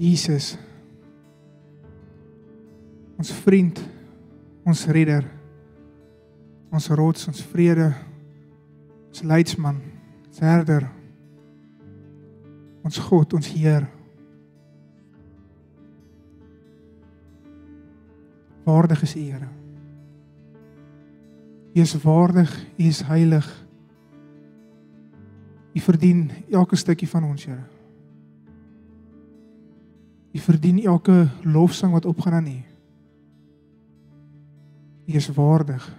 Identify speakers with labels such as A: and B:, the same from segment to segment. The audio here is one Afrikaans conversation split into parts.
A: Jesus. Ons vriend, ons redder, ons rots, ons vrede, ons leidsman, ons herder, ons God, ons Heer. Waardig is U, Here. U is waardig, U is heilig. U verdien elke stukkie van ons, Here. U verdien elke lofsang wat opgaan aan U. U is waardig.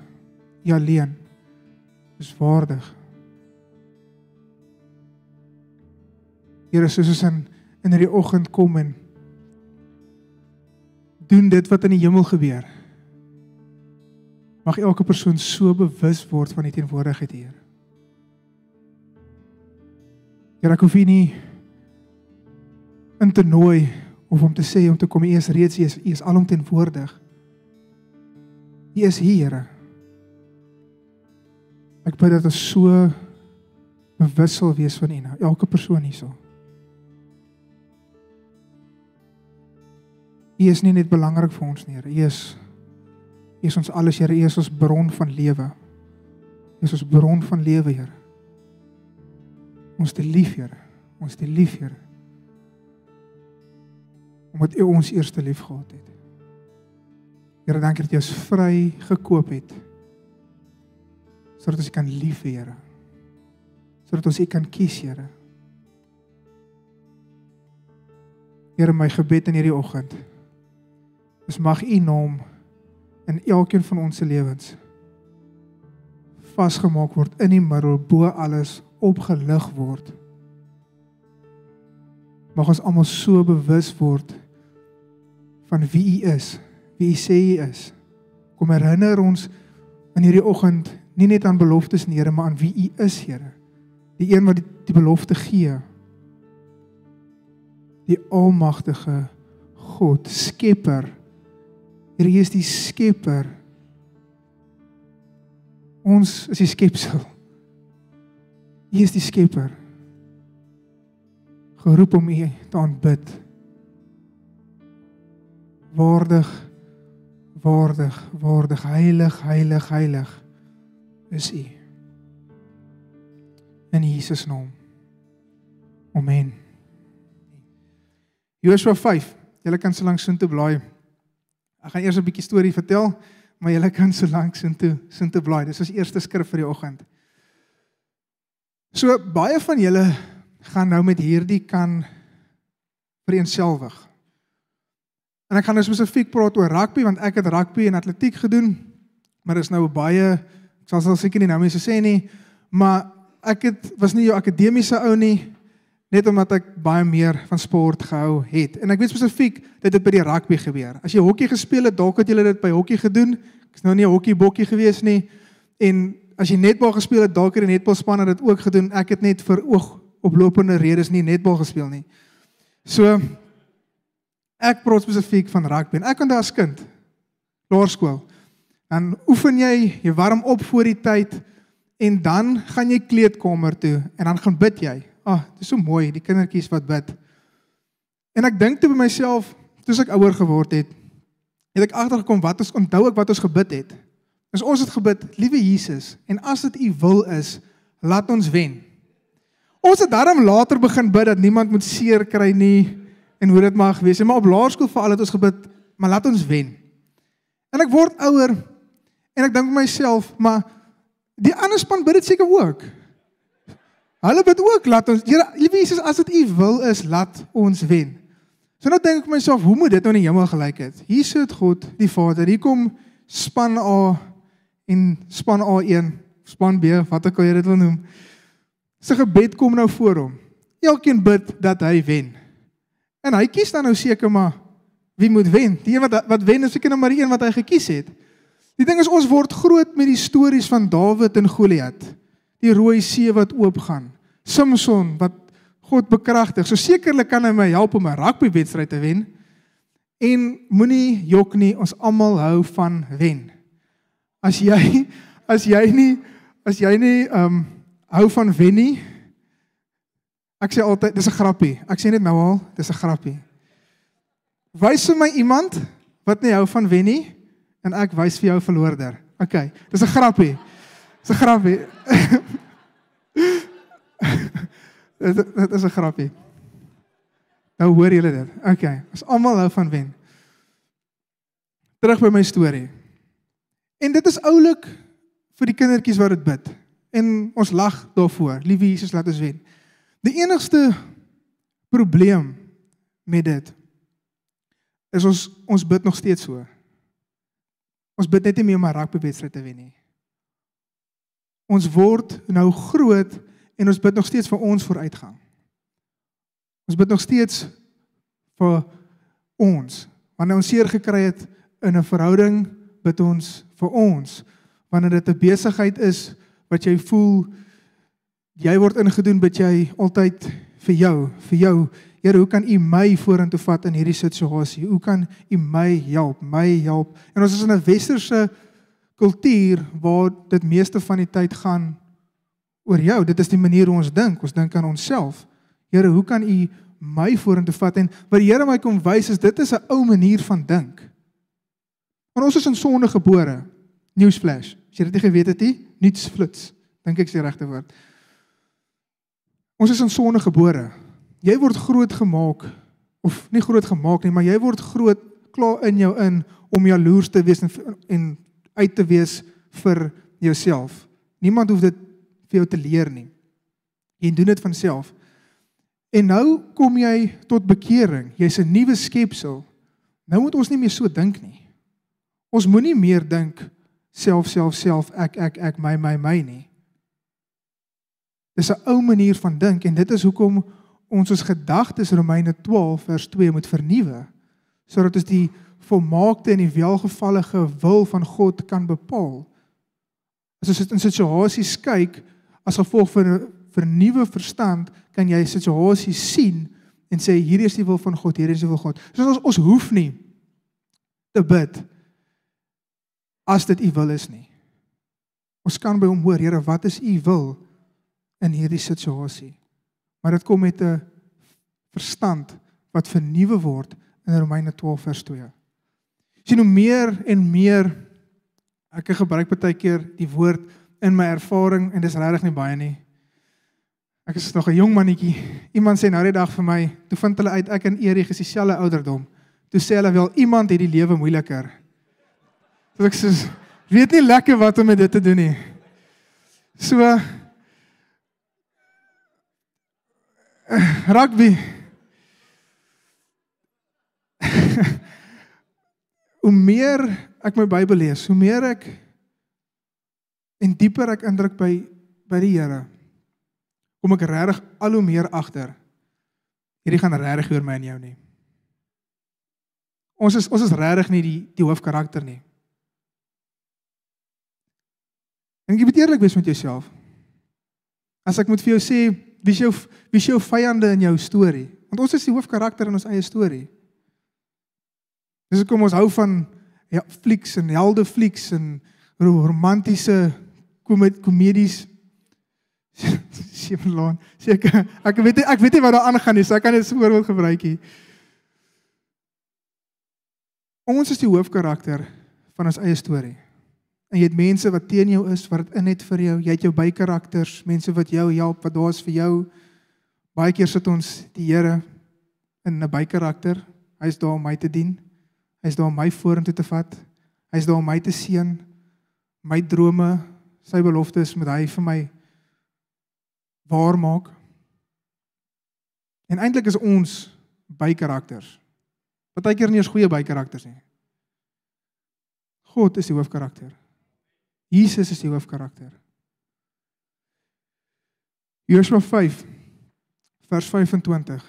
A: U alleen is waardig. Here, soos ons in in hierdie oggend kom en doen dit wat in die hemel gebeur. Mag elke persoon so bewus word van die teenwoordigheid hier. Here, ek hoef U nie in te nooi of om te sê om te kom, U is reeds U is, U is alomteenwoordig. U is hier. Ek bid dat ons so bewus sal wees van U, nou, elke persoon hierso. U is nie net belangrik vir ons nie, Here. U is U is ons alles, Here. U is ons bron van lewe. U is ons bron van lewe, Here. Ons te lief, Here. Ons te lief, Here. Omdat U ons eerste lief gehad het. Here, dankie dat U ons vry gekoop het. Sodat ons kan lief hê, Here. Sodat ons U kan kies, Here. Here, my gebed in hierdie oggend is mag U naam in elkeen van ons se lewens vasgemaak word in die middel bo alles opgelig word. Mag ons almal so bewus word van wie U is, wie U sê U is. Kom herinner ons in hierdie oggend nie net aan beloftes nie, Here, maar aan wie U is, Here. Die een wat die, die belofte gee. Die almagtige God, Skepper. Here, U is die Skepper. Ons is die skepsel. U is die Skepper. Geroep om U te aanbid. Waardig, waardig, waardig, heilig, heilig, heilig is U. In Jesus naam. Amen. Joshua 5. Julle kan so lank soontoe blaai. Ek gaan eers 'n bietjie storie vertel maar julle kan so lank sin toe sin toe blaai. Dis ons eerste skrif vir die oggend. So baie van julle gaan nou met hierdie kan vereenselwig. En ek gaan nou spesifiek praat oor rugby want ek het rugby en atletiek gedoen. Maar dis nou baie ek sal sal seker nie nou mense sê nie, maar ek het was nie jou akademiese ou nie net omdat ek baie meer van sport gehou het. En ek weet spesifiek dit het by die rugby gebeur. As jy hokkie gespeel het, dalk het jy dit by hokkie gedoen. Ek's nou nie 'n hokkiebokkie gewees nie. En as jy netbal gespeel het, dalk het die netbalspan dit ook gedoen. Ek het net vir oog oplopende redes nie netbal gespeel nie. So ek praat spesifiek van rugby. En ek onthou as kind laerskool. Dan oefen jy, jy warm op voor die tyd en dan gaan jy kleedkamer toe en dan gaan bid jy. Ag, oh, dis so mooi, die kindertjies wat bid. En ek dink toe by myself, toe ek ouer geword het, het ek agtergekom wat ons onthou ek wat ons gebid het. Is ons het gebid, liewe Jesus, en as dit u wil is, laat ons wen. Ons het daarom later begin bid dat niemand moet seer kry nie en hoe dit mag wees. Maar op laerskool veral het ons gebid, maar laat ons wen. En ek word ouer en ek dink vir myself, maar die ander span bid dit seker ook. Hulle bid ook laat ons Here, liewe Jesus, as dit U wil is, laat ons wen. So nou dink ek myself, hoe moet dit nou in die hemel gelyk het? Hier sit God, die Vader. Hier kom span A en span A1, span B, wat ek al jy dit wil noem. Sy gebed kom nou voor hom. Elkeen bid dat hy wen. En hy kies dan nou seker maar wie moet wen? Die een wat wat wen is seker nou maar die een wat hy gekies het. Die ding is ons word groot met die stories van Dawid en Goliat die rooi see wat oopgaan. Samson wat God bekragtig. So sekerlik kan hy my help om 'n rugbywedstryd te wen. En moenie jok nie, ons almal hou van wen. As jy as jy nie as jy nie um hou van wen nie. Ek sê altyd dis 'n grappie. Ek sê net nou al, dis 'n grappie. Wys vir my iemand wat nie hou van wen nie en ek wys vir jou verloorder. OK, dis 'n grappie. Dis 'n grappie. dit is 'n grappie. Nou hoor julle dit. OK, ons almal hou van wen. Terug by my storie. En dit is oulik vir die kindertjies wat dit bid. En ons lag daarvoor. Liewe Jesus, laat ons wen. Die enigste probleem met dit is ons ons bid nog steeds so. Ons bid net nie meer om 'n rugbywedstryd te wen nie. Ons word nou groot en ons bid nog steeds vir ons vooruitgang. Ons bid nog steeds vir ons. Wanneer ons seer gekry het in 'n verhouding, bid ons vir ons. Wanneer dit 'n besigheid is wat jy voel jy word ingedoen, bid jy altyd vir jou, vir jou Here, hoe kan U my vorentoe vat in hierdie situasie? Hoe kan U my help, my help? En ons is in 'n westerse kultuur waar dit meeste van die tyd gaan oor jou. Dit is die manier hoe ons dink. Ons dink aan onsself. Here, hoe kan U my vorentoe vat? En wat die Here my kom wys is dit is 'n ou manier van dink. Want ons is in sonde gebore. Newsflash. As jy dit nie geweet het nie, niets flits. Dink ek is die regte woord. Ons is in sonde gebore jy word groot gemaak of nie groot gemaak nie, maar jy word groot klaar in jou in om jaloers te wees en en uit te wees vir jouself. Niemand hoef dit vir jou te leer nie. Jy doen dit van self. En nou kom jy tot bekering. Jy's 'n nuwe skepsel. Nou moet ons nie meer so dink nie. Ons moenie meer dink self self self ek ek ek my my my nie. Dis 'n ou manier van dink en dit is hoekom ons ons gedagtes Romeine 12 vers 2 moet vernuwe sodat ons die volmaakte en die welgevallige wil van God kan bepaal. As ons in situasies kyk as gevolg van 'n vernuwe verstand, kan jy situasies sien en sê hierdie is die wil van God, hierdie is die wil van God. So ons ons hoef nie te bid as dit u wil is nie. Ons kan by hom hoor, Here, wat is u wil in hierdie situasie? Maar dit kom met 'n verstand wat vernuwe word in Romeine 12 vers 2. Sien hoe meer en meer ek gebruik baie keer die woord in my ervaring en dis regtig nie baie nie. Ek is nog 'n jong mannetjie. Iemand sê nou die dag vir my, toe vind hulle uit ek en Erik is dieselfde ouderdom. Toe sê hulle wel iemand het die lewe moeiliker. So ek sê weet nie lekker wat om met dit te doen nie. So rugby. hoe meer ek my Bybel lees, hoe meer ek en dieper ek indruk by by die Here, kom ek regtig al hoe meer agter hierdie gaan regtig oor my en jou nie. Ons is ons is regtig nie die die hoofkarakter nie. En jy moet eerlik wees met jouself. As ek moet vir jou sê, wie is jou wie is jou vyande in jou storie? Want ons is die hoofkarakter in ons eie storie. Dis hoekom ons hou van ja, flieks en helde flieks en romantiese komedies. Seemelaan. Seker ek weet ek weet nie wat daar aangaan nie, so ek kan dit as voorbeeld gebruik hier. Ons is die hoofkarakter van ons eie storie. En jy het mense wat teen jou is, wat dit in het vir jou. Jy het jou bykarakters, mense wat jou help, wat daar's vir jou. Baie keer sit ons die Here in 'n bykarakter. Hy's daar om my te dien. Hy's daar om my vorentoe te vat. Hy's daar om my te seën. My drome, sy beloftes moet hy vir my waar maak. En eintlik is ons bykarakters. Partykeer nie eens goeie bykarakters nie. God is die hoofkarakter. Jesus is die hoofkarakter. Joshua 5 vers 25.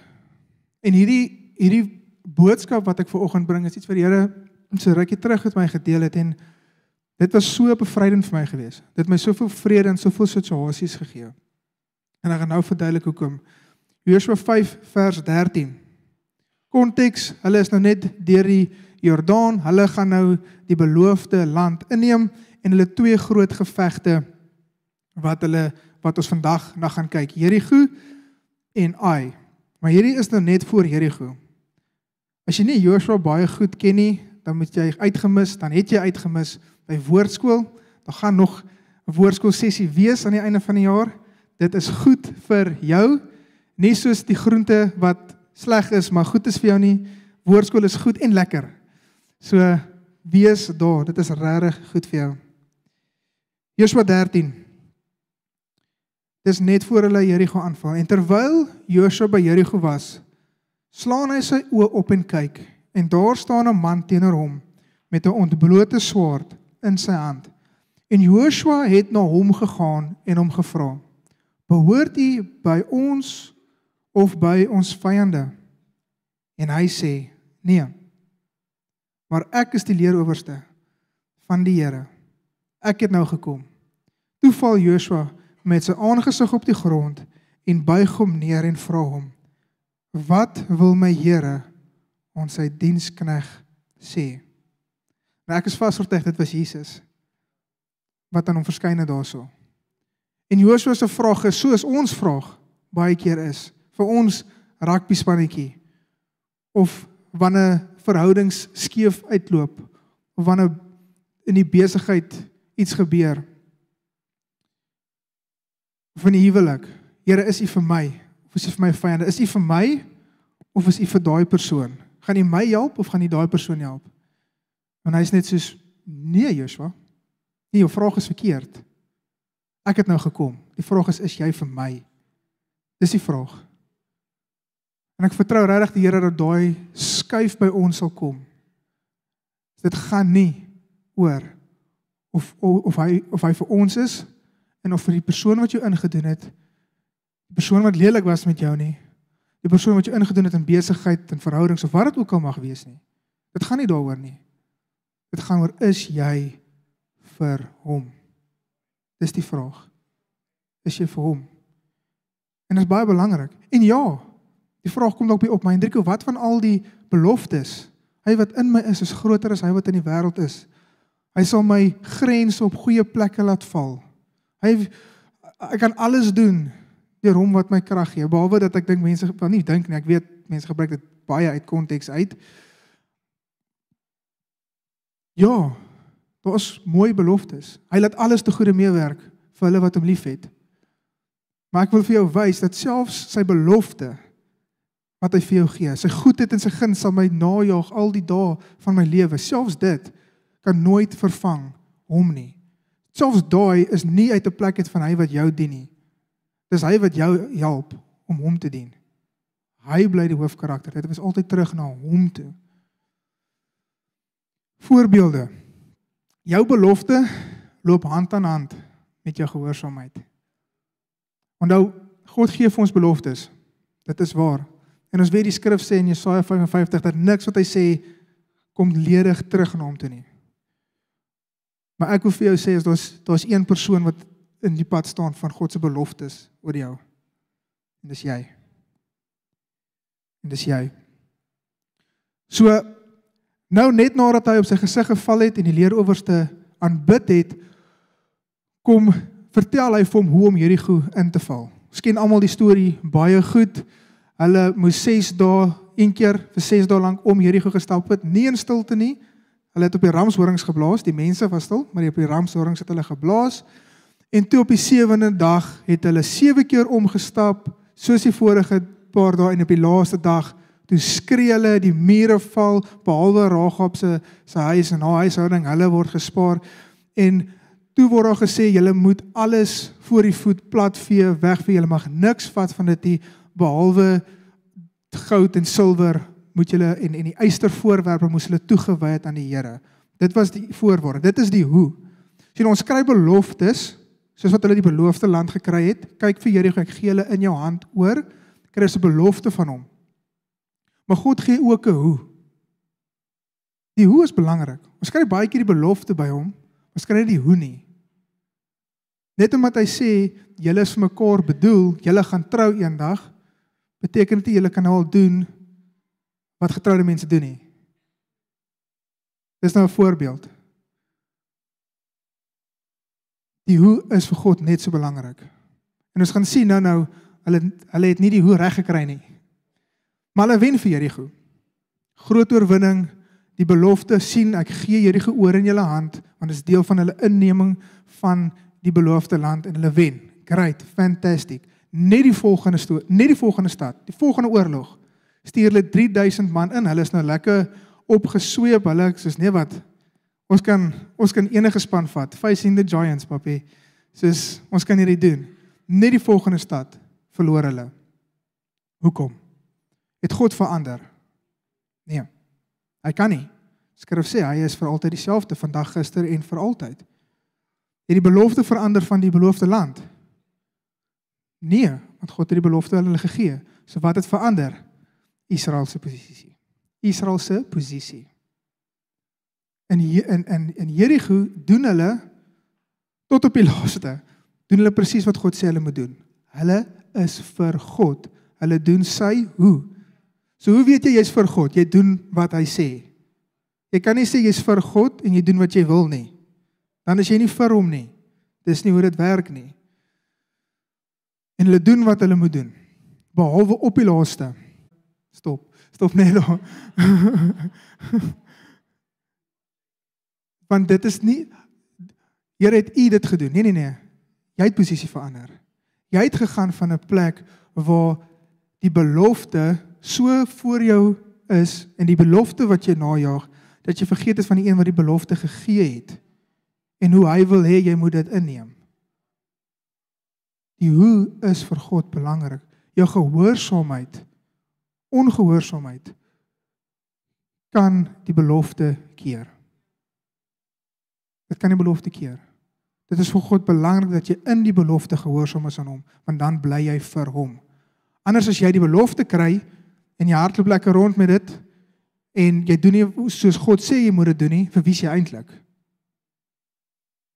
A: En hierdie hierdie boodskap wat ek ver oggend bring is iets wat die Here so rukkie terug met my gedeel het en dit was so bevrydend vir my gewees. Dit het my soveel vrede in soveel situasies gegee. En ek gaan nou verduidelik hoekom. Joshua 5 vers 13. Konteks, hulle is nou net deur die Jordaan, hulle gaan nou die beloofde land inneem en hulle twee groot gevegte wat hulle wat ons vandag na gaan kyk. Jerigo en Ai. Maar hierdie is nou net voor Jerigo. As jy nie Joshua baie goed ken nie, dan moet jy uitgemis, dan het jy uitgemis by woordskool. Daar gaan nog 'n woordskool sessie wees aan die einde van die jaar. Dit is goed vir jou, nie soos die groente wat sleg is, maar goed is vir jou nie. Woordskool is goed en lekker. So wees daar, dit is regtig goed vir jou. Joshua 13 Dis net voor hulle Jerigo aanval en terwyl Joshua by Jerigo was, slaan hy sy oë op en kyk en daar staan 'n man teenoor hom met 'n ontblote swaard in sy hand. En Joshua het na hom gegaan en hom gevra: "Behoort u by ons of by ons vyande?" En hy sê: "Nee. Maar ek is die leeroowerste van die Here. Ek het nou gekom." Toe val Joshua met sy aangesig op die grond en buig hom neer en vra hom: "Wat wil my Here ons sy dienskneg sê?" Nou ek is vasoortuig dit was Jesus wat aan hom verskyn het daarso. En Joshua se vraag is soos ons vraag baie keer is vir ons rugby spannetjie of wanneer verhoudings skeef uitloop of wanneer in die besigheid iets gebeur of in die huwelik. Here, is U vir my of is U vir my vyande? Is U vir my of is U vir daai persoon? Gaan U my help of gaan U daai persoon help? Want hy's net soos nee, Joshua. Nee, jou vraag is verkeerd. Ek het nou gekom. Die vraag is is jy vir my? Dis die vraag. En ek vertrou regtig die Here dat daai skuif by ons sal kom. Dit gaan nie oor of of, of hy of hy vir ons is en of vir die persoon wat jou ingedoen het, die persoon wat lelik was met jou nie, die persoon wat jou ingedoen het in besigheid en verhoudings of wat dit ook al mag wees nie. Dit gaan nie daaroor nie. Dit gaan oor is jy vir hom? Dis die vraag. Is jy vir hom? En dit is baie belangrik. En ja, die vraag kom dalk by op my Hendriko, wat van al die beloftes? Hy wat in my is, is groter as hy wat in die wêreld is. Hy sal my grense op goeie plekke laat val. Hy ek kan alles doen deur hom wat my krag gee. Behalwe dat ek dink mense wel nie dink nie. Ek weet mense gebruik dit baie uit konteks uit. Ja, daar is mooi beloftes. Hy laat alles te goeie meewerk vir hulle wat hom liefhet. Maar ek wil vir jou wys dat selfs sy belofte wat hy vir jou gee, sy goedheid en sy guns sal my najaag al die dae van my lewe. Selfs dit kan nooit vervang hom nie. Selfs daai is nie uit 'n plek uit van hy wat jou dien nie. Dis hy wat jou help om hom te dien. Hy bly die hoofkarakter. Dit is altyd terug na hom toe. Voorbeelde. Jou belofte loop hand aan hand met jou gehoorsaamheid. Onthou, God gee vir ons beloftes. Dit is waar. En ons weet die skrif sê in Jesaja 55 dat niks wat hy sê kom ledig terug na hom toe nie. Maar ek wil vir jou sê as daar's daar's een persoon wat in die pad staan van God se beloftes oor jou. En dis jy. En dis jy. So nou net nadat hy op sy gesig geval het en die leeroowerste aanbid het, kom vertel hy vir hom hoe om Jerigo in te val. Ons ken almal die storie baie goed. Hulle moes 6 dae een keer vir 6 dae lank om Jerigo gestap het, nie in stilte nie. Hulle het op die ramshorings geblaas. Die mense was stil, maar op die ramshorings het hulle geblaas. En toe op die sewende dag het hulle sewe keer omgestap, soos die vorige paar dae en op die laaste dag toe skree hulle die mure val behalwe Ragab se se huis en haar huishouding, hulle word gespaar. En toe word daar gesê julle moet alles voor die voet platvee wegvee. Julle mag niks vat van dit nie behalwe goud en silwer moet julle en en die eystervoorwerpe moes hulle toegewy het aan die Here. Dit was die voorwaarde. Dit is die hoe. Sien ons skryf beloftes soos wat hulle die beloofde land gekry het. Kyk vir Jericho, ek gee hulle in jou hand oor. Kry 'n belofte van hom. Maar God gee ook 'n hoe. Die hoe is belangrik. Ons skryf baie keer die belofte by hom, maar skryf nie die hoe nie. Net omdat hy sê julle is vir mekaar bedoel, julle gaan trou eendag, beteken dit julle kan nou al doen wat getroude mense doen nie. Dis nou 'n voorbeeld. Die hoe is vir God net so belangrik. En ons gaan sien nou nou hulle hulle het nie die hoe reg gekry nie. Maar hulle wen vir Jerigo. Groot oorwinning, die belofte sien ek gee Jerigo oor in julle hand want dit is deel van hulle inneming van die beloofde land en hulle wen. Great, fantastic. Net die volgende stoot, net die volgende stad, die volgende oorlog. Stuur hulle 3000 man in. Hulle is nou lekker opgesweep. Hulle soos nee wat. Ons kan ons kan enige span vat. Facing the Giants, papie. Soos ons kan hierdie doen. Net die volgende stad verloor hulle. Hoekom? Het God verander? Nee. Hy kan nie. Skrif sê hy is vir altyd dieselfde vandag, gister en vir altyd. Het die belofte verander van die beloofde land? Nee, want God het die belofte aan hulle gegee. So wat het verander? Israel se posisie. Israel se posisie. In in in in Jerigo doen hulle tot op die laaste doen hulle presies wat God sê hulle moet doen. Hulle is vir God. Hulle doen sy hoe? So hoe weet jy jy's vir God? Jy doen wat hy sê. Jy kan nie sê jy's vir God en jy doen wat jy wil nie. Dan is jy nie vir hom nie. Dis nie hoe dit werk nie. En hulle doen wat hulle moet doen. Behalwe op die laaste. Stop. Stop net daar. Want dit is nie Here het u dit gedoen. Nee nee nee. Jy het posisie verander. Jy het gegaan van 'n plek waar die belofte so voor jou is en die belofte wat jy najag dat jy vergeet het van die een wat die belofte gegee het en hoe hy wil hê jy moet dit inneem. Die hoe is vir God belangrik. Jou gehoorsaamheid, ongehoorsaamheid kan die belofte keer. Dit kan die belofte keer. Dit is vir God belangrik dat jy in die belofte gehoorsaam is aan hom, want dan bly jy vir hom. Anders as jy die belofte kry en jy hardloop lekker rond met dit en jy doen nie soos God sê jy moet dit doen nie, vir wie is jy eintlik?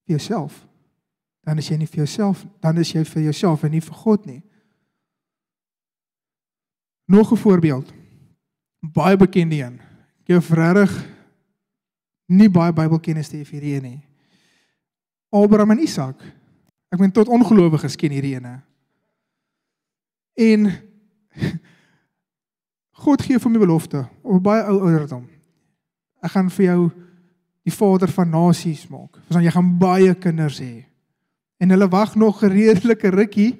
A: Vir jouself. Dan is jy nie vir jouself, dan is jy vir jouself en nie vir God nie. Nog 'n voorbeeld. Baie bekende een. Ek jou regtig nie baie Bybelkennis te hê hierdie nie. Abraham en Isak. Ek meen tot ongelowiges ken hierdie ene. En God gee vir my belofte op baie ou ouderdom. Ek gaan vir jou die vader van nasies maak. Want jy gaan baie kinders hê. En hulle wag nog 'n redelike rukkie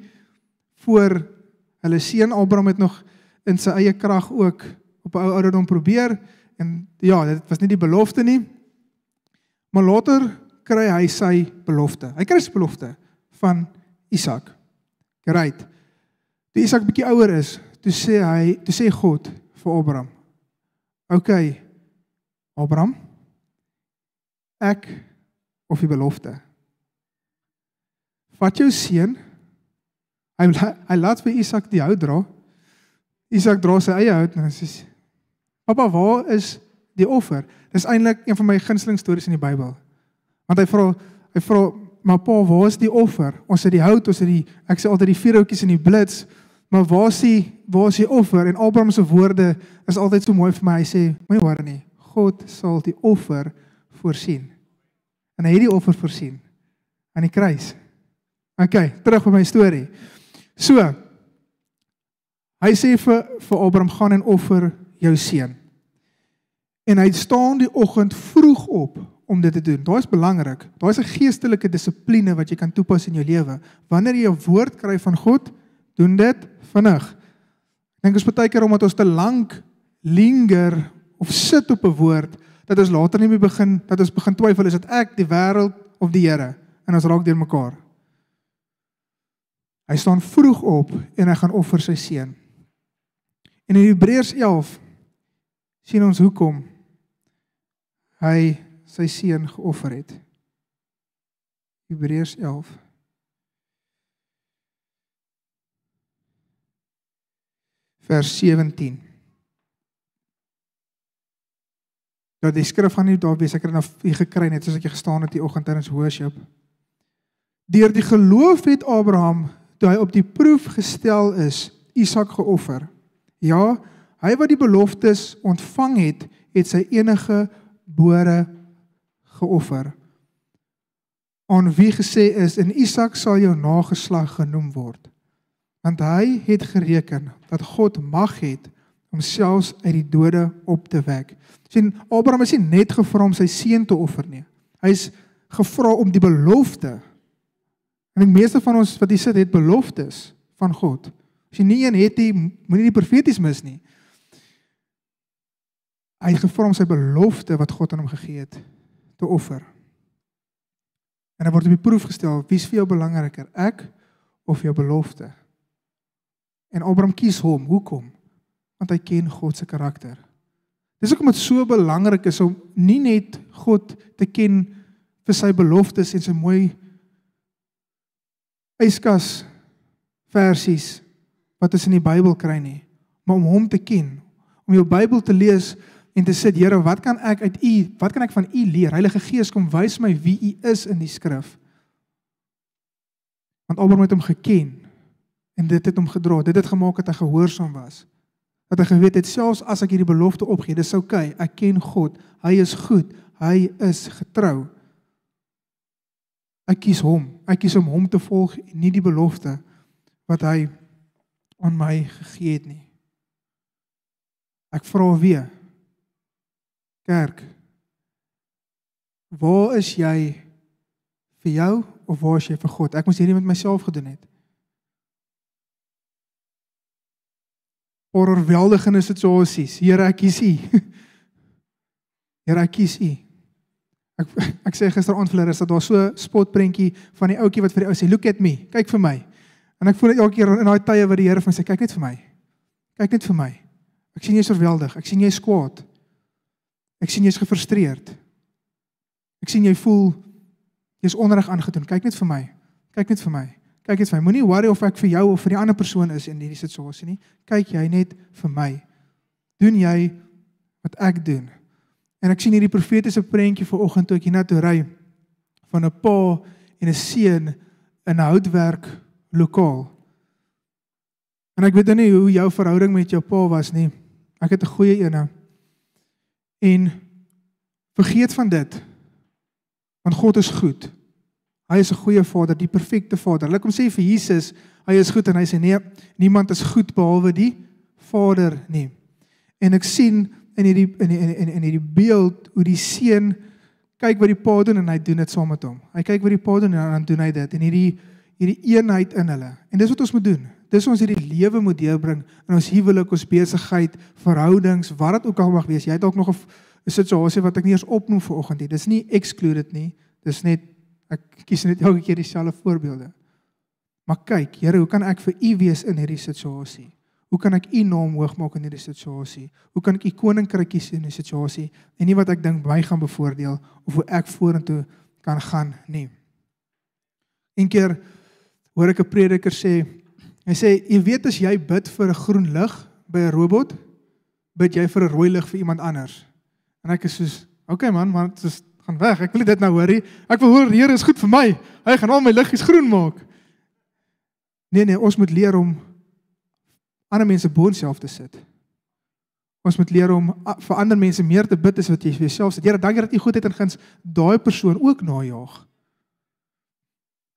A: voor hulle seun Abraham het nog in sy eie krag ook op 'n ou ouderdom probeer en ja, dit was nie die belofte nie. Maar later kry hy sy belofte. Hy kry sy belofte van Isak. Great. Toe Isak bietjie ouer is, toe sê hy, toe sê God vir Abraham. OK. Abraham, ek of die belofte. Vat jou seun. Hy hy laat vir Isak die hout dra. Isak dra sy eie hout en sê: "Pappa, waar is die offer?" Dis eintlik een van my gunsteling stories in die Bybel. Want hy vra hy vra, "Maar pa, waar is die offer? Ons het die hout, ons het die ek sê altyd die vier houtjies in die blits." Maar waar is die waar is die offer? En Abraham se woorde is altyd so mooi vir my. Hy sê, moenie worry nie. God sal die offer voorsien. En hy het die offer voorsien aan die kruis. OK, terug by my storie. So hy sê vir vir Abraham gaan en offer jou seun. En hy staan die oggend vroeg op om dit te doen. Daai is belangrik. Daai is 'n geestelike dissipline wat jy kan toepas in jou lewe. Wanneer jy 'n woord kry van God, doen dit vinnig. Ek dink ons baie keer omdat ons te lank linger of sit op 'n woord dat ons later nie meer begin dat ons begin twyfel is dit ek die wêreld of die Here en ons raak deur mekaar. Hy staan vroeg op en hy gaan offer sy seun. En in Hebreërs 11 sien ons hoekom hy sy seun geoffer het. Hebreërs 11 vers 17. Nou die skrif gaan nie daar wees ek het nou hier gekry net soos ek gestaan het die oggend ons worship. Deur die geloof het Abraham toe hy op die proef gestel is, Isak geoffer. Ja, hy wat die beloftes ontvang het, het sy enige bore geoffer. On wie gesê is in Isak sal jou nageslag genoem word want hy het gereken dat God mag het om selfs uit die dode op te wek. sien Abraham is nie net gevra om sy seun te offer nie. Hy's gevra om die belofte. En die meeste van ons wat hier sit het beloftes van God. As jy nie een het nie, moenie die profeties mis nie. Hy het gevra om sy belofte wat God aan hom gegee het te offer. En hy word op die proef gestel, wie is vir jou belangriker, ek of jou belofte? En Abraham kies hom. Hoekom? Want hy ken God se karakter. Dis hoekom dit so belangrik is om nie net God te ken vir sy beloftes en sy mooi yskas versies wat ons in die Bybel kry nie, maar om hom te ken, om jou Bybel te lees en te sê Here, wat kan ek uit U, wat kan ek van U leer? Heilige Gees, kom wys my wie U is in die skrif. Want Abraham het hom geken en dit het hom gedra. Dit het gemaak dat hy gehoorsaam was. Dat hy geweet het selfs as ek hierdie belofte opgee, dis oukei. Okay, ek ken God. Hy is goed. Hy is getrou. Ek kies hom. Ek kies om hom te volg en nie die belofte wat hy aan my gegee het nie. Ek vra weer Kerk. Waar is jy vir jou of waar is jy vir God? Ek moes hierdie met myself gedoen het. Oorweldigende situasies. Here, ek kies U. Here, ek kies U. Ek ek sê gisteraand vir hulle is dat daar so spotprentjie van die ouetjie wat vir die ou sê, "Look at me. Kyk vir my." En ek voel elke keer in daai tye wat die Here vir my sê, "Kyk net vir my. Kyk net vir my. Ek sien jy's oorweldig. Ek sien jy's kwaad." Ek sien jy's gefrustreerd. Ek sien jy voel jy's onreg aangedoen. Kyk net vir my. Kyk net vir my. Kyk net vir my. Moenie worry of ek vir jou of vir die ander persoon is in hierdie situasie nie. Kyk jy net vir my. Doen jy wat ek doen. En ek sien hierdie profetiese prentjie vanoggend toe ek hiernatoe ry van 'n pa en 'n seun in 'n houtwerk lokaal. En ek weet nie hoe jou verhouding met jou pa was nie. Ek het 'n goeie een. En vergeet van dit. Want God is goed. Hy is 'n goeie Vader, die perfekte Vader. Laat kom sê vir Jesus, hy is goed en hy sê nee, niemand is goed behalwe die Vader nie. En ek sien in hierdie in in in in hierdie beeld hoe die seun kyk wat die pa doen en hy doen dit saam met hom. Hy kyk wat die pa doen en dan doen hy dit en hierdie hierdie eenheid in hulle. En dis wat ons moet doen. Dis ons hierdie lewe moet deurbring in ons huwelik, ons besigheid, verhoudings, wat dit ook al mag wees. Jy het dalk nog 'n situasie wat ek nie eens opnoem vir oggend nie. Dis nie excluded nie. Dis net ek kies net elke keer dieselfde voorbeelde. Maar kyk, Here, hoe kan ek vir U wees in hierdie situasie? Hoe kan ek U naam hoog maak in hierdie situasie? Hoe kan ek U koninkryk kies in hierdie situasie en nie wat ek dink my gaan bevoordeel of hoe ek vorentoe kan gaan nie. Een keer hoor ek 'n prediker sê Hy sê jy weet as jy bid vir 'n groen lig by 'n robot, bid jy vir 'n rooi lig vir iemand anders. En ek is soos, "Oké okay man, maar dit is gaan weg. Ek wil dit nou hoorie. Ek wil hoor die Here is goed vir my. Hy gaan al my liggies groen maak." Nee nee, ons moet leer om ander mense bo onsself te sit. Ons moet leer om vir ander mense meer te bid as wat jy vir jouself sê. Here, dankie dat U goedheid en guns daai persoon ook najaag.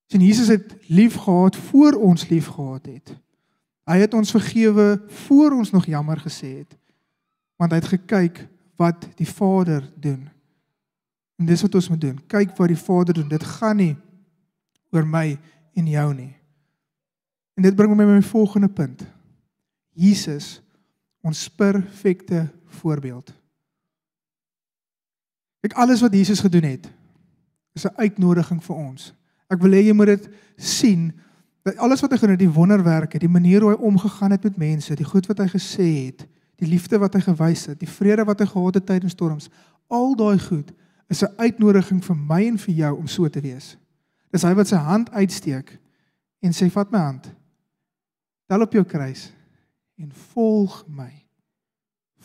A: Sien Jesus het lief gehad voor ons lief gehad het. Hy het ons vergewe voor ons nog jammer gesê het. Want hy het gekyk wat die Vader doen. En dis wat ons moet doen. Kyk wat die Vader doen. Dit gaan nie oor my en jou nie. En dit bring my by my volgende punt. Jesus ons perfekte voorbeeld. Kyk alles wat Jesus gedoen het is 'n uitnodiging vir ons. Ek wil hê jy moet dit sien dat alles wat hy gedoen het, die wonderwerke, die manier hoe hy omgegaan het met mense, die goed wat hy gesê het, die liefde wat hy gewys het, die vrede wat hy gehad het tydens storms, al daai goed is 'n uitnodiging vir my en vir jou om so te wees. Dis hy wat sy hand uitsteek en sê vat my hand. Tel op jou kruis en volg my.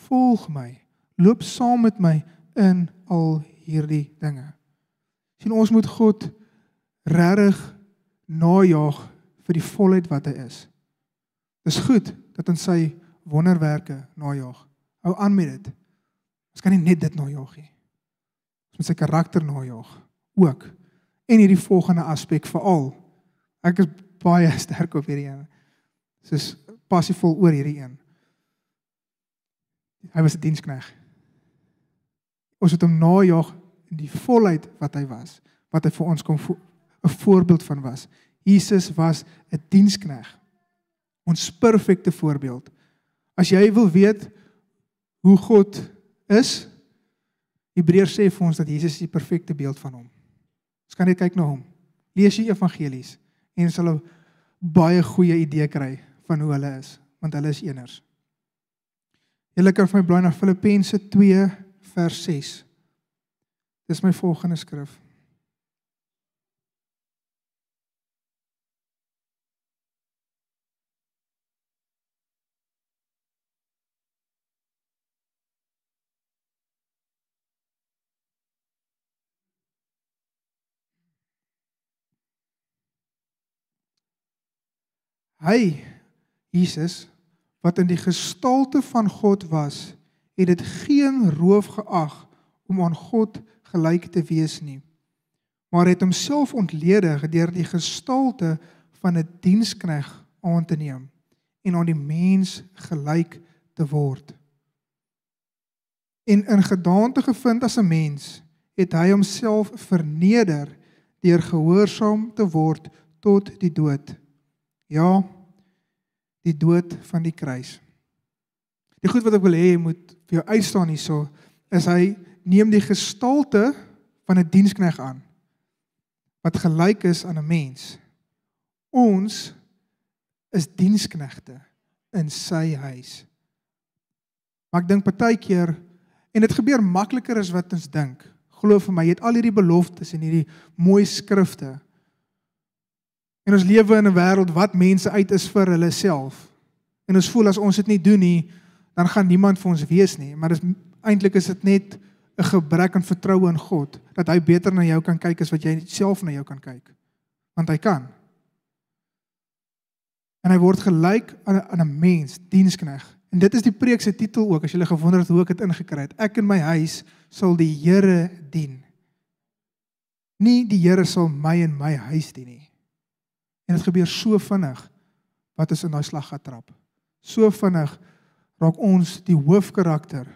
A: Volg my. Loop saam met my in al hierdie dinge. sien ons moet God regtig najaag vir die volheid wat hy is. Dis goed dat ons sy wonderwerke najaag. Hou aan met dit. Ons kan nie net dit najaag nie. Ons moet sy karakter najaag ook. En hierdie volgende aspek veral. Ek is baie sterk op hierdie een. Soos passievol oor hierdie een. Hy was 'n dienskneg. Ons het hom najag in die volheid wat hy was, wat hy vir ons kom 'n voorbeeld van was. Jesus was 'n dienskneg. Ons perfekte voorbeeld. As jy wil weet hoe God is, Hebreërs sê vir ons dat Jesus die perfekte beeld van hom. Ons kan net kyk na hom. Lees die evangelies en sal 'n baie goeie idee kry van hoe hulle is, want hulle is eeners. Julle kan vir my blaai na Filippense 2 vers 6. Dis my volgende skrif. Hy Jesus wat in die gestalte van God was, het dit geen roof geag om aan God gelyk te wees nie. Maar het homself ontledig deur die gestalte van 'n dienskneg aan te neem en aan die mens gelyk te word. En in gedaante gevind as 'n mens, het hy homself verneder deur gehoorsaam te word tot die dood. Ja, die dood van die kruis. Die goed wat ek wil hê jy moet vir jou uitstaan hierso is hy neem die gestalte van 'n dienskneg aan wat gelyk is aan 'n mens. Ons is diensknegte in sy huis. Maar ek dink partykeer en dit gebeur makliker as wat ons dink. Glo vir my, jy het al hierdie beloftes en hierdie mooi skrifte. En ons lewe in 'n wêreld wat mense uit is vir hulle self. En ons voel as ons dit nie doen nie, dan gaan niemand vir ons wees nie, maar dis eintlik is dit net 'n gebrek aan vertroue in God dat hy beter na jou kan kyk as wat jy self na jou kan kyk. Want hy kan. En hy word gelyk aan 'n aan 'n mens, dienskneg. En dit is die preek se titel ook as jy gewonder het hoe ek dit ingekry het. Ek in my huis sal die Here dien. Nie die Here sal my en my huis dien nie. En dit gebeur so vinnig wat is in daai slag getrap. So vinnig raak ons die hoofkarakter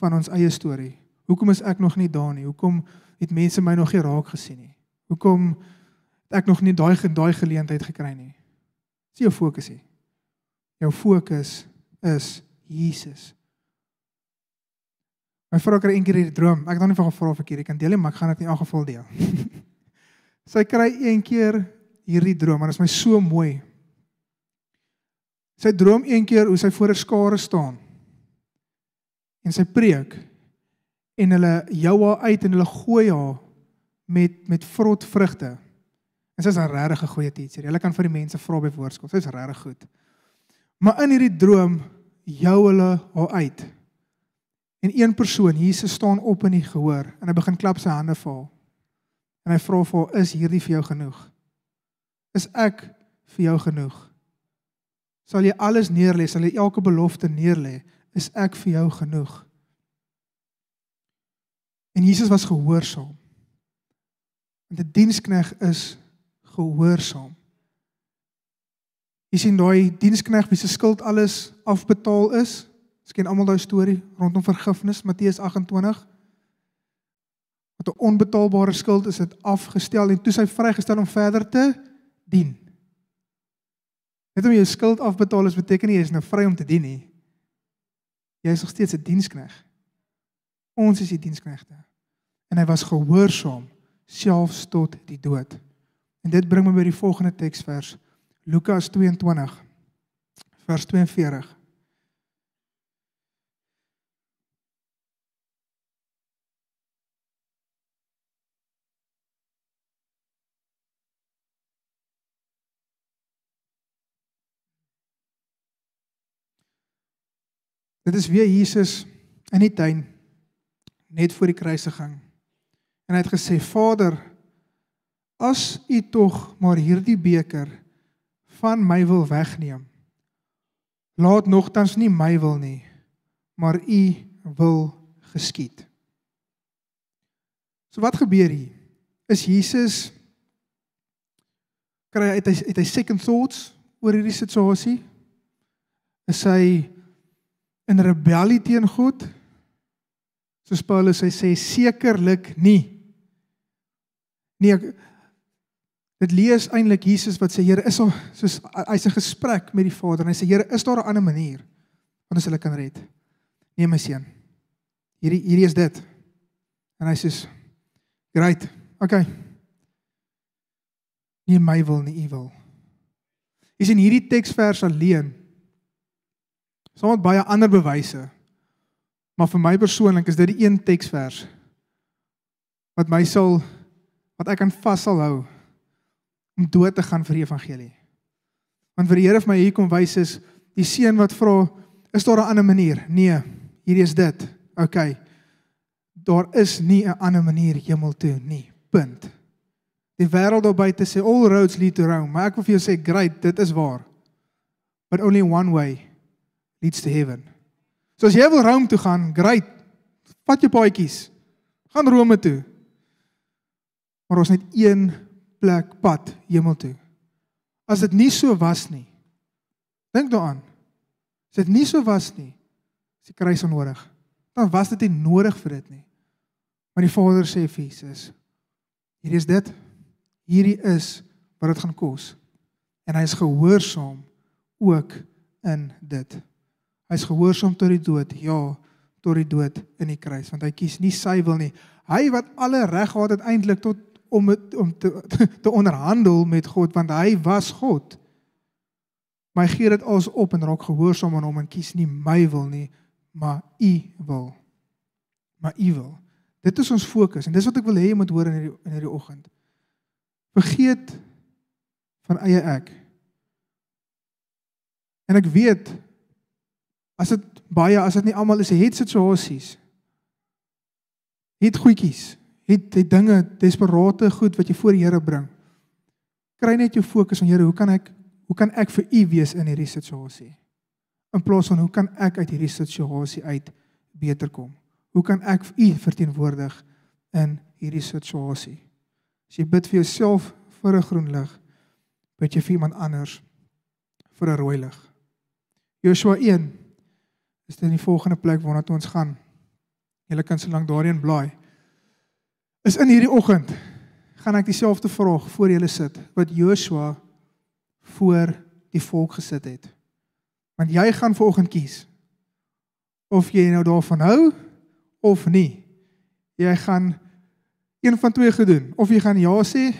A: van ons eie storie. Hoekom is ek nog nie daar nie? Hoekom het mense my nog nie raak gesien nie? Hoekom het ek nog nie daai daai geleentheid gekry nie? Dis jou fokus hier. Jou fokus is Jesus. My vrou kry eendag hierdie droom. Ek het nog nie van gevra of ek hierdie kan deel nie, maar ek gaan dit in elk geval deel. Sy kry eendag hierdie droom, maar dit is my so mooi. Sy droom een keer hoe sy voor 'n skare staan. En sy preek en hulle jou haar uit en hulle gooi haar met met vrot vrugte. En sy's 'n regtig goeie teacher. Hulle kan vir die mense vra by woordskool. Sy's regtig goed. Maar in hierdie droom jou hulle haar uit. En een persoon, Jesus staan op in die gehoor en hy begin klap sy hande vir haar. En hy vra vir haar, "Is hierdie vir jou genoeg?" Is ek vir jou genoeg? Sal jy alles neerlê, sal jy elke belofte neerlê, is ek vir jou genoeg? En Jesus was gehoorsaam. Want 'n dienskneg is gehoorsaam. Jy sien daai dienskneg wie se skuld alles afbetaal is. Ons ken almal daai storie rondom vergifnis Matteus 28. Wat 'n onbetaalbare skuld is dit afgestel en toe sy vrygestel om verder te dien. Net om jou skuld afbetaal is beteken nie jy is nou vry om te dien nie. Jy is nog steeds 'n dienskneg. Ons is die diensknegte. En hy was gehoorsaam selfs tot die dood. En dit bring my by die volgende teksvers. Lukas 22 vers 42. Dit is weer Jesus in die tuin net voor die kruisiging. En hy het gesê: "Vader, as U tog maar hierdie beker van my wil wegneem, laat nogtans nie my wil nie, maar U wil geskied." So wat gebeur hier? Is Jesus kry uit hy uit hy second thoughts oor hierdie situasie? Is hy in rebellie teen God? Soos Paulus hy sê sekerlik nie. Nee, ek, dit lees eintlik Jesus wat sê Here is al soos hy's 'n gesprek met die Vader en hy sê Here is daar 'n ander manier wat ons hulle kan red? Nee my seun. Hierdie hierdie is dit. En hy sê great. Okay. Nie my wil nie, u wil. Is in hierdie teksvers alleen. Saam met baie ander bewyse. Maar vir my persoonlik is dit die een teksvers wat my sal wat ek kan vashou hou om dood te gaan vir die evangelie. Want vir die Here vir my hier kom wys is die seun wat vra, is daar 'n ander manier? Nee, hierdie is dit. OK. Daar is nie 'n ander manier hemel toe nie. Punt. Die wêreld daar buite sê all roads lead to Rome, maar ek wil vir jou sê great, dit is waar. But only one way leads to heaven. So as jy wil Rome toe gaan, great. Vat jou paadjies. Gaan Rome toe. Maar ons het een plek pad hemel toe. As dit nie so was nie. Dink daaraan. As dit nie so was nie, is die kruis onnodig. Dan was dit nie nodig vir dit nie. Maar die Vader sê vir Jesus, hierdie is dit. Hierdie is wat dit gaan kos. En hy is gehoorsaam ook in dit. Hy's gehoorsaam tot die dood. Ja, tot die dood in die kruis, want hy kies nie sy wil nie. Hy wat alle reg gehad het eintlik tot om het, om te te onderhandel met God want hy was God. Maar hy gee dit alles op en raak gehoorsaam aan hom en kies nie my wil nie, maar u wil. Maar u wil. Dit is ons fokus en dis wat ek wil hê jy moet hoor in hierdie in hierdie oggend. Vergeet van eie ek. En ek weet as dit baie as dit nie almal is, het situasies. Het goedjies het het dinge desperate goed wat jy voor die Here bring. Kry net jou fokus aan Here, hoe kan ek hoe kan ek vir U wees in hierdie situasie? In plaas van hoe kan ek uit hierdie situasie uit beter kom? Hoe kan ek U verteenwoordig in hierdie situasie? As jy bid vir jouself vir 'n groen lig, bid jy vir iemand anders vir 'n rooi lig. Joshua 1 is dit in die volgende plek waarna toe ons gaan. Julle kan so lank daarin blaai is in hierdie oggend gaan ek dieselfde vraag voor julle sit wat Joshua voor die volk gesit het. Want jy gaan vanoggend kies of jy nou daarvan hou of nie. Jy gaan een van twee gedoen, of jy gaan ja sê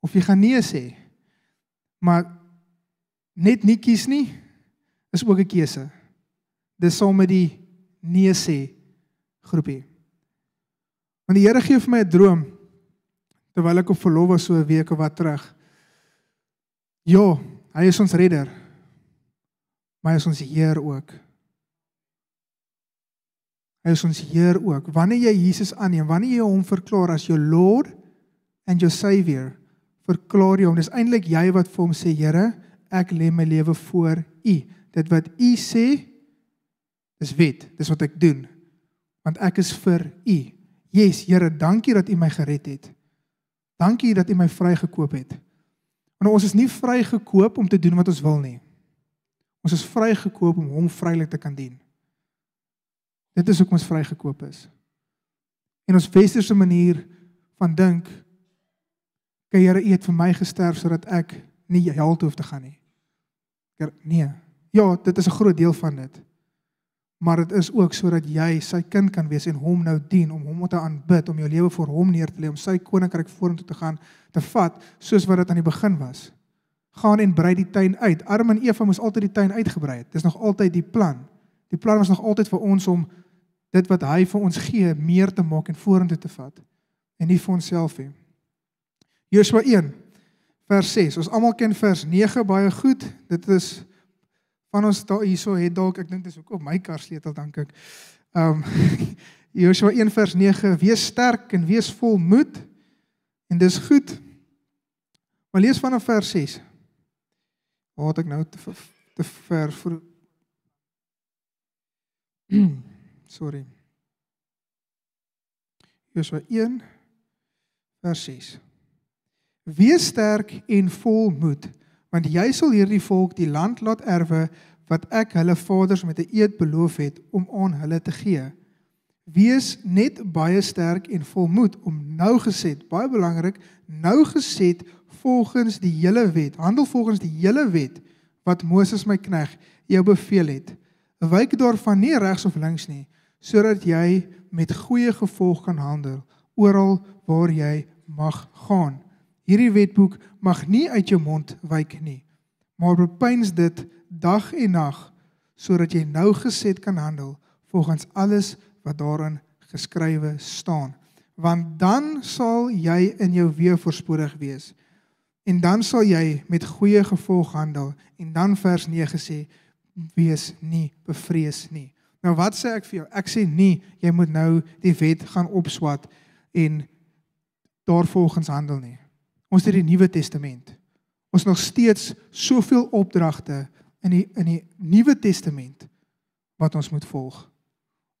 A: of jy gaan nee sê. Maar net nie kies nie is ook 'n keuse. Dis saam met die nee sê groepie. Want die Here gee vir my 'n droom terwyl ek op verlof was so 'n week of wat terug. Ja, hy is ons redder. Maar hy is ons Heer ook. Hy is ons Heer ook. Wanneer jy Jesus aanneem, wanneer jy hom verklaar as jou Lord and your Savior, verklaar jy hom. Dis eintlik jy wat vir hom sê, Here, ek lê my lewe voor U. Dit wat U sê, dis wet. Dis wat ek doen. Want ek is vir U. Yes, Here, dankie dat U my gered het. Dankie dat U my vrygekoop het. Want ons is nie vrygekoop om te doen wat ons wil nie. Ons is vrygekoop om Hom vrylik te kan dien. Dit is hoekom ons vrygekoop is. En ons westerse manier van dink, "Kyk Here, U het vir my gesterf sodat ek nie hel toe hoef te gaan nie." Nee. Ja, dit is 'n groot deel van dit maar dit is ook sodat jy sy kind kan wees en hom nou dien om hom te aanbid om jou lewe vir hom neer te lê om sy koninkryk vorentoe te gaan te vat soos wat dit aan die begin was. Gaan en brei die tuin uit. Adam en Eva moes altyd die tuin uitgebrei het. Dis nog altyd die plan. Die plan was nog altyd vir ons om dit wat hy vir ons gee meer te maak en vorentoe te vat. En nie vir onsself nie. Joshua 1 vers 6 ons almal ken vers 9 baie goed. Dit is van ons daar hierso het dalk ek dink dis ook op my kar sleutel dink ek. Ehm um, Joshua 1 vers 9 wees sterk en wees vol moed en dis goed. Maar lees vanaf vers 6. Waar het ek nou te te ver vir Sorry. Joshua 1 vers 6. Wees sterk en vol moed want jy sal hierdie volk die land laat erwe wat ek hulle vaders met 'n eed beloof het om aan hulle te gee. Wees net baie sterk en volmoed om nou geset, baie belangrik, nou geset volgens die hele wet, handel volgens die hele wet wat Moses my knegg jou beveel het. Wyk daarvan nie regs of links nie, sodat jy met goeie gevolg kan handel oral waar jy mag gaan. Hierdie wetboek mag nie uit jou mond wyk nie, maar bepeins dit dag en nag sodat jy nou geset kan handel volgens alles wat daarin geskrywe staan. Want dan sal jy in jou weë voorspoedig wees. En dan sal jy met goeie gevolg handel. En dan vers 9 sê wees nie bevrees nie. Nou wat sê ek vir jou? Ek sê nie jy moet nou die wet gaan opswat en daarvolgens handel nie. Ons het die Nuwe Testament. Ons nog steeds soveel opdragte in die in die Nuwe Testament wat ons moet volg.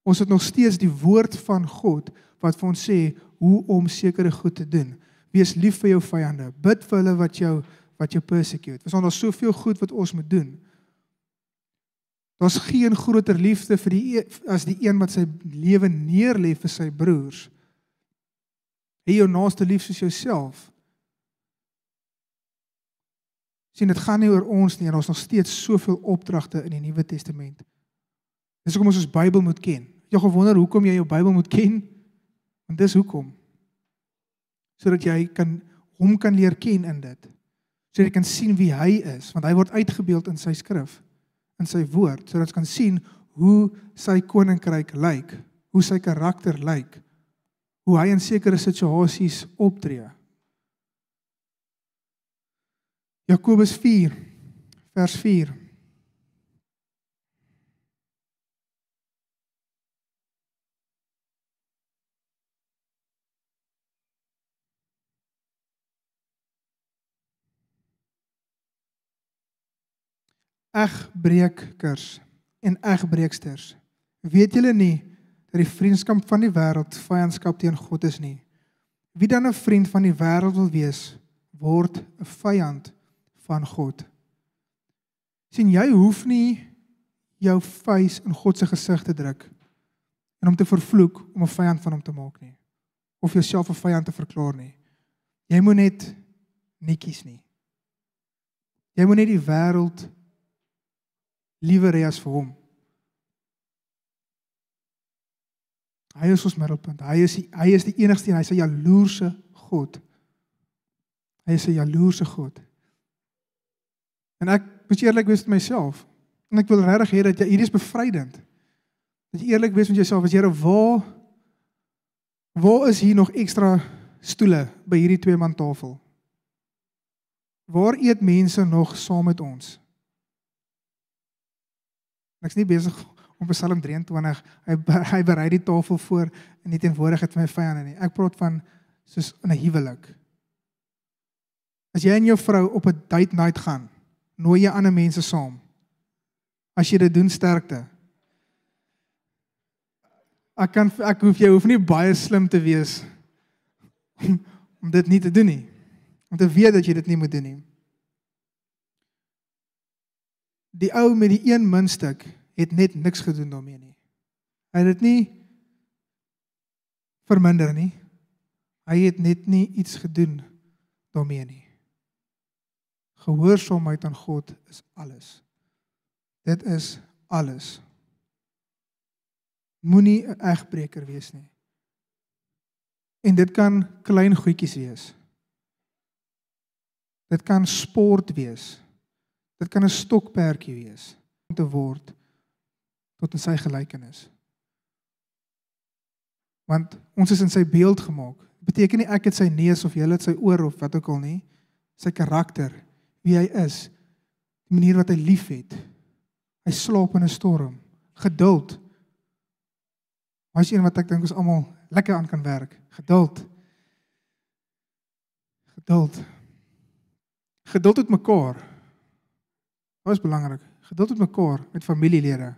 A: Ons het nog steeds die woord van God wat vir ons sê hoe om sekere goed te doen. Wees lief vir jou vyande, bid vir hulle wat jou wat jou persecute. Ons het nog soveel goed wat ons moet doen. Daar's geen groter liefde vir die as die een wat sy lewe neerlê vir sy broers. Hê jou naaste lief soos jouself. Sien dit gaan nie oor ons nie en ons nog steeds soveel opdragte in die Nuwe Testament. Dis hoekom ons ons Bybel moet ken. Jy gewonder hoekom jy jou Bybel moet ken? Want dis hoekom. Sodat jy kan hom kan leer ken in dit. Sodat jy kan sien wie hy is, want hy word uitgebeeld in sy skrif, in sy woord, sodat ons kan sien hoe sy koninkryk lyk, hoe sy karakter lyk, hoe hy in sekere situasies optree. Jakobus 4 vers 4 Egbreekers en egbreeksters weet julle nie dat die vriendskap van die wêreld vyandskap teen God is nie? Wie dan 'n vriend van die wêreld wil wees word 'n vyand van God. sien jy hoef nie jou vuis in God se gesig te druk en hom te vervloek om 'n vyand van hom te maak nie of jouself 'n vyand te verklaar nie. Jy moet net netjies nie. Jy moet net die wêreld liewer hê as vir hom. Hy is ons middelpunt. Hy is die, hy is die enigste en hy is 'n jaloerse God. Hy is 'n jaloerse God. En ek moet eerlik wees met myself. En ek wil regtig hê dat jy hierdie is bevrydend. Dat jy eerlik wees met jouself as jy waar waar is hier nog ekstra stoele by hierdie twee man tafel? Waar eet mense nog saam met ons? Ek's nie besig om Psalm 23 hy hy berei die tafel voor in die teenwoordigheid van my vyande nie. Ek praat van soos in 'n huwelik. As jy en jou vrou op 'n date night gaan nooi jy ander mense saam. As jy dit doen sterkte. Ek kan ek hoef jy hoef nie baie slim te wees om, om dit nie te doen nie. Om te weet dat jy dit nie moet doen nie. Die ou met die een muntstuk het net niks gedoen daarmee nie. Hy het dit nie verminder nie. Hy het net nie iets gedoen daarmee nie. Gehoorsaamheid aan God is alles. Dit is alles. Moenie 'n egbreker wees nie. En dit kan klein goedjies wees. Dit kan sport wees. Dit kan 'n stokperdjie wees om te word tot in sy gelykenis. Want ons is in sy beeld gemaak. Beteken nie ek het sy neus of jy het sy oor of wat ook al nie. Sy karakter wie hy is, die manier wat hy liefhet. Hy slaap in 'n storm, geduld. Hy's een wat ek dink ons almal lekker aan kan werk, geduld. Geduld. Geduld met mekaar. Dit is belangrik. Geduld met mekaar, met familielede.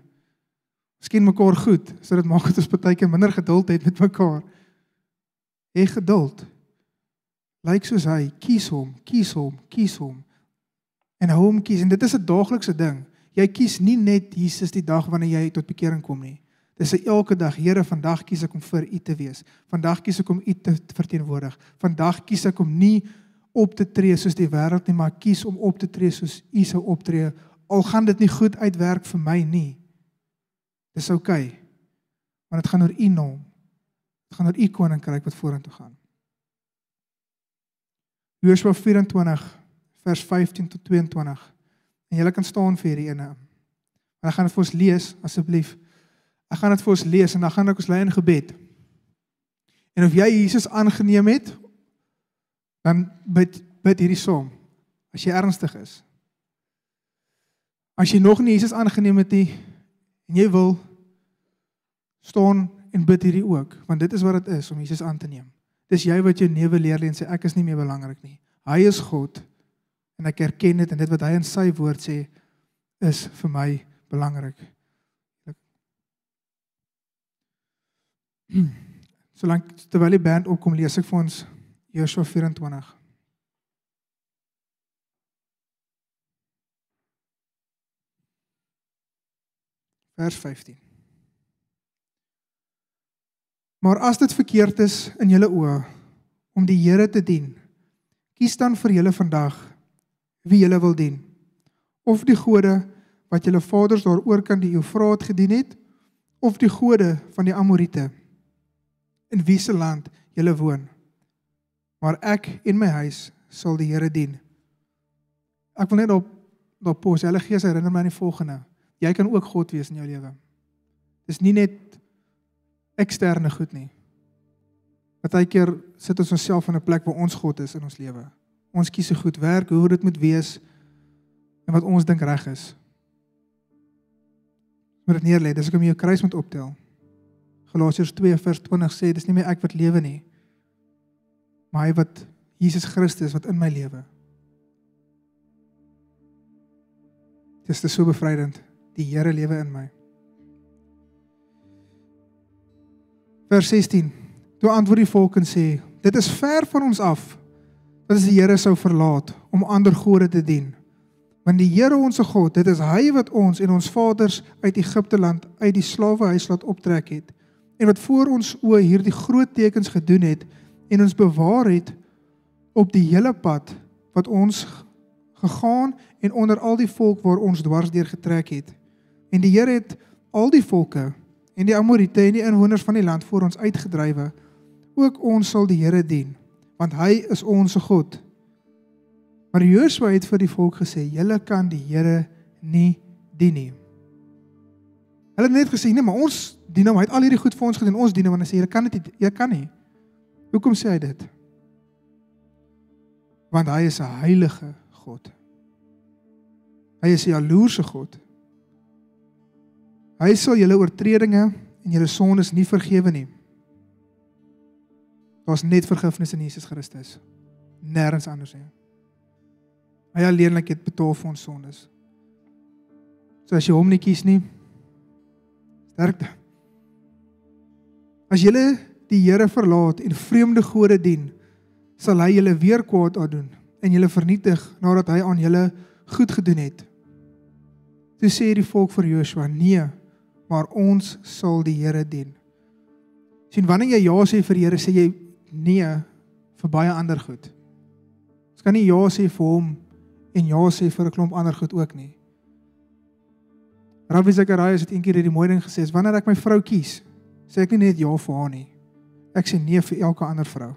A: Miskien mekaar goed, sodat dit maak dat ons baie keer minder geduld het met mekaar. Hê geduld. Lyk soos hy, kies hom, kies hom, kies hom en hou hom kies en dit is 'n daaglikse ding. Jy kies nie net Jesus die dag wanneer jy tot bekering kom nie. Dis 'n elke dag, Here, vandag kies ek om vir U te wees. Vandag kies ek om U te verteenwoordig. Vandag kies ek om nie op te tree soos die wêreld nie, maar kies om op te tree soos U sou optree. Al gaan dit nie goed uitwerk vir my nie. Dis oukei. Okay, want dit gaan oor U naam. Dit gaan oor U koninkryk wat vorentoe gaan. Joshua 24 vers 15 tot 22. En julle kan staan vir hierdie ene. Maar ek gaan dit vir ons lees asseblief. Ek gaan dit vir ons lees en dan gaan ek ons lei in gebed. En of jy Jesus aangeneem het, dan bid bid hierdie som as jy ernstig is. As jy nog nie Jesus aangeneem het nie en jy wil staan en bid hierdie ook, want dit is wat dit is om Jesus aan te neem. Dis jy wat jou neuwe leer lê en sê ek is nie meer belangrik nie. Hy is God en ek erken dit en dit wat hy in sy woord sê is vir my belangrik. Solank terwyl die band opkom lees ek vir ons Joshua 24. Vers 15. Maar as dit verkeerd is in julle oë om die Here te dien, kies dan vir julle vandag wie julle wil dien. Of die gode wat julle vaders daaroor kan die Eufraat gedien het, of die gode van die Amorite in wie se land julle woon. Maar ek en my huis sal die Here dien. Ek wil net op op pos, hulle gees herinner my aan die volgende. Jy kan ook God wees in jou lewe. Dis nie net eksterne goed nie. Partykeer sit ons onsself in 'n plek waar ons God is in ons lewe. Ons kies se goed werk, hoe dit moet wees en wat ons dink reg is. Moet dit neerlê, dis ek om jou kruis moet optel. Galasiërs 2:20 sê dis nie meer ek wat lewe nie, maar hy wat Jesus Christus wat in my lewe. Dis te so bevrydend. Die Here lewe in my. Vers 16. Toe antwoord die volk en sê: Dit is ver van ons af dat ons die Here sou verlaat om ander gode te dien. Want die Here ons God, dit is hy wat ons en ons vaders uit Egipte land uit die slawehuis laat optrek het en wat voor ons oë hierdie groot tekens gedoen het en ons bewaar het op die hele pad wat ons gegaan en onder al die volk waar ons dwars deur getrek het. En die Here het al die volke en die Amorite en die inwoners van die land voor ons uitgedrywe. Ook ons sal die Here dien, want hy is ons God. Maar Josua het vir die volk gesê: "Julle kan die Here nie dien nie." Hulle het net gesê: "Nee, maar ons dien hom. Hy het al hierdie goed vir ons gedoen. Ons dien hom." En hy sê: "Julle kan dit nie. Julle kan nie." Hoekom sê hy dit? Want hy is 'n heilige God. Hy is 'n jaloerse God. Hy sal julle oortredinge en julle sondes nie vergewe nie. Daar's net vergifnis in Jesus Christus. Nêrens anders nie. Hy alleenlik het betaal vir ons sondes. So as jy hom nie kies nie, sterkte. As jy die Here verlaat en vreemde gode dien, sal hy julle weer kwaad aandoen en julle vernietig nadat hy aan julle goed gedoen het. Toe sê die volk vir Joshua: "Nee, maar ons sal die Here dien. sien wanneer jy ja sê vir die Here, sê jy nee vir baie ander goed. Ons kan nie ja sê vir hom en ja sê vir 'n klomp ander goed ook nie. Rabbi Zacharias het eendag hierdie mooi ding gesê, wanneer ek my vrou kies, sê ek nie net ja vir haar nie. Ek sê nee vir elke ander vrou.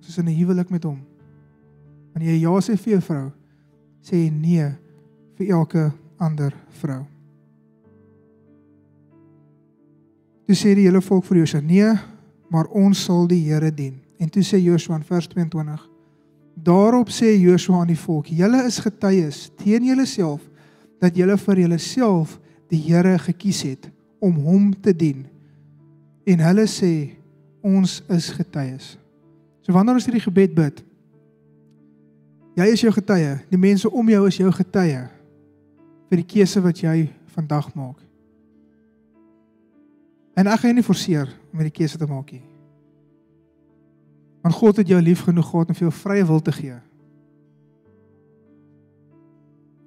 A: Soos in 'n huwelik met hom. Wanneer jy ja sê vir jou vrou, sê jy nee vir elke ander vrou. Toe sê die hele volk vir Josua: "Nee, maar ons sal die Here dien." En toe sê Josua in vers 22: Daarop sê Josua aan die volk: "Julle is getuies teen julleself dat julle vir julleself die Here gekies het om hom te dien." En hulle sê: "Ons is getuies." So wanneer ons hierdie gebed bid, jy is jou getuie, die mense om jou is jou getuie vir die keuse wat jy vandag maak. En ek gaan jou nie forceer om hierdie keuse te maak nie. Want God het jou lief genoeg gehad om vir jou vrye wil te gee.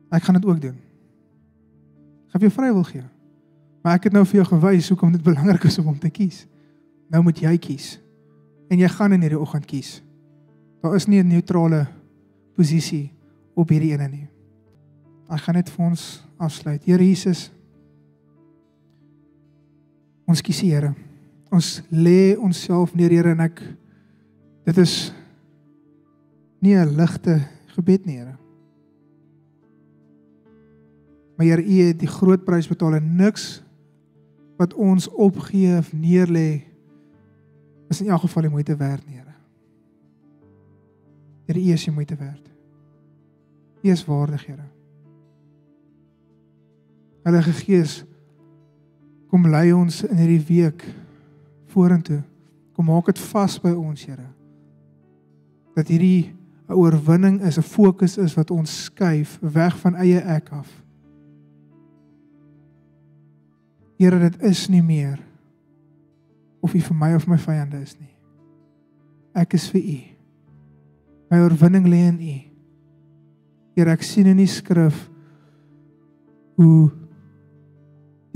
A: Ek gaan dit ook doen. Gaan vir jou vry wil gee. Maar ek het nou vir jou gewys hoekom dit belangrik is om hom te kies. Nou moet jy kies. En jy gaan in hierdie oggend kies. Daar is nie 'n neutrale posisie op hierdie ene nie. Ek gaan net vir ons afsluit. Here Jesus. Ons kies die Here. Ons lê onsself neer, Here, en ek dit is nie 'n ligte gebed nie, Here. Maar Here, U het die groot prys betaal en niks wat ons opgee of neerlê is in elk geval die moeite werd nie, Here. Here, U is die moeite werd. U is waardig, Here. Heilige Gees, kom lei ons in hierdie week vorentoe. Kom maak dit vas by ons, Here. Dat hierdie 'n oorwinning is, 'n fokus is wat ons skuif weg van eie ek af. Here, dit is nie meer of U vir my of my vyande is nie. Ek is vir U. My oorwinning lê in U. Here, ek sien in die skrif hoe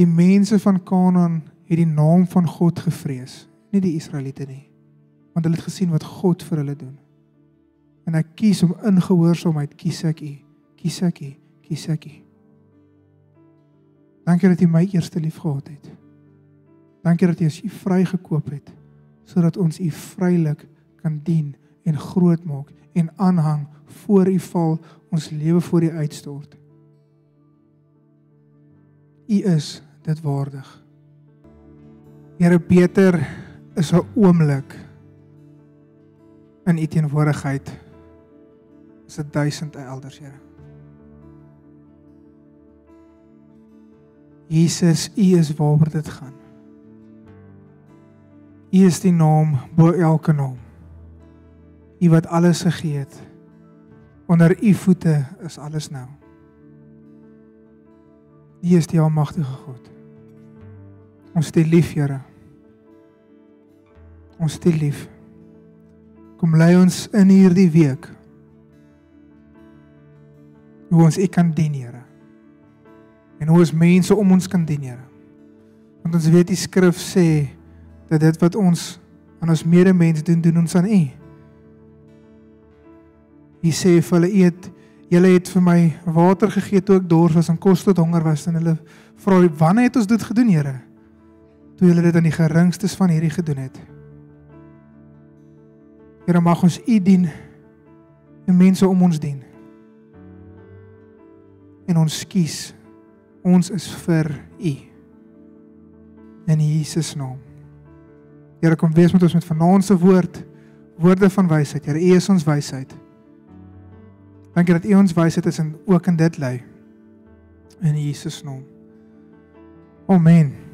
A: die mense van Kanaan het die naam van God gevrees, nie die Israeliete nie. Want hulle het gesien wat God vir hulle doen en ek kies om in gehoorsaamheid kies ek U. Kies ek U. Kies ek U. Dankie dat U my eerste lief gehad het. Dankie dat U as U vrygekoop het sodat ons U vrylik kan dien en groot maak en aanhang voor U val ons lewe voor U uitstort. U is dit waardig. Here beter is 'n oomblik in U teenwoordigheid is dit duisend elders, Here. Jesus, U is waaroor dit gaan. U is die naam bo elke naam. U wat alles gegee het. Onder U voete is alles nou. U is die almagtige God. Ons het U lief, Here. Ons het U lief. Kom lei ons in hierdie week hoe ons U kan dien, Here. En hoe ons mense om ons kan dien, Here. Want ons weet die skrif sê dat dit wat ons aan ons medemens doen, doen ons aan U. U sê vir hulle eet Julle het vir my water gegee toe ek dors was en kos tot honger was en hulle vra wanneer het ons dit gedoen Here? Toe julle dit aan die geringstes van hierdie gedoen het. Here mag ons U dien en mense om ons dien en ons kies. Ons is vir U. In Jesus naam. Here kom wees met ons met vanaand se woord, woorde van wysheid. Here, U is ons wysheid. Dankie dat U ons wysheid is en ook in dit lê. In Jesus naam. Amen.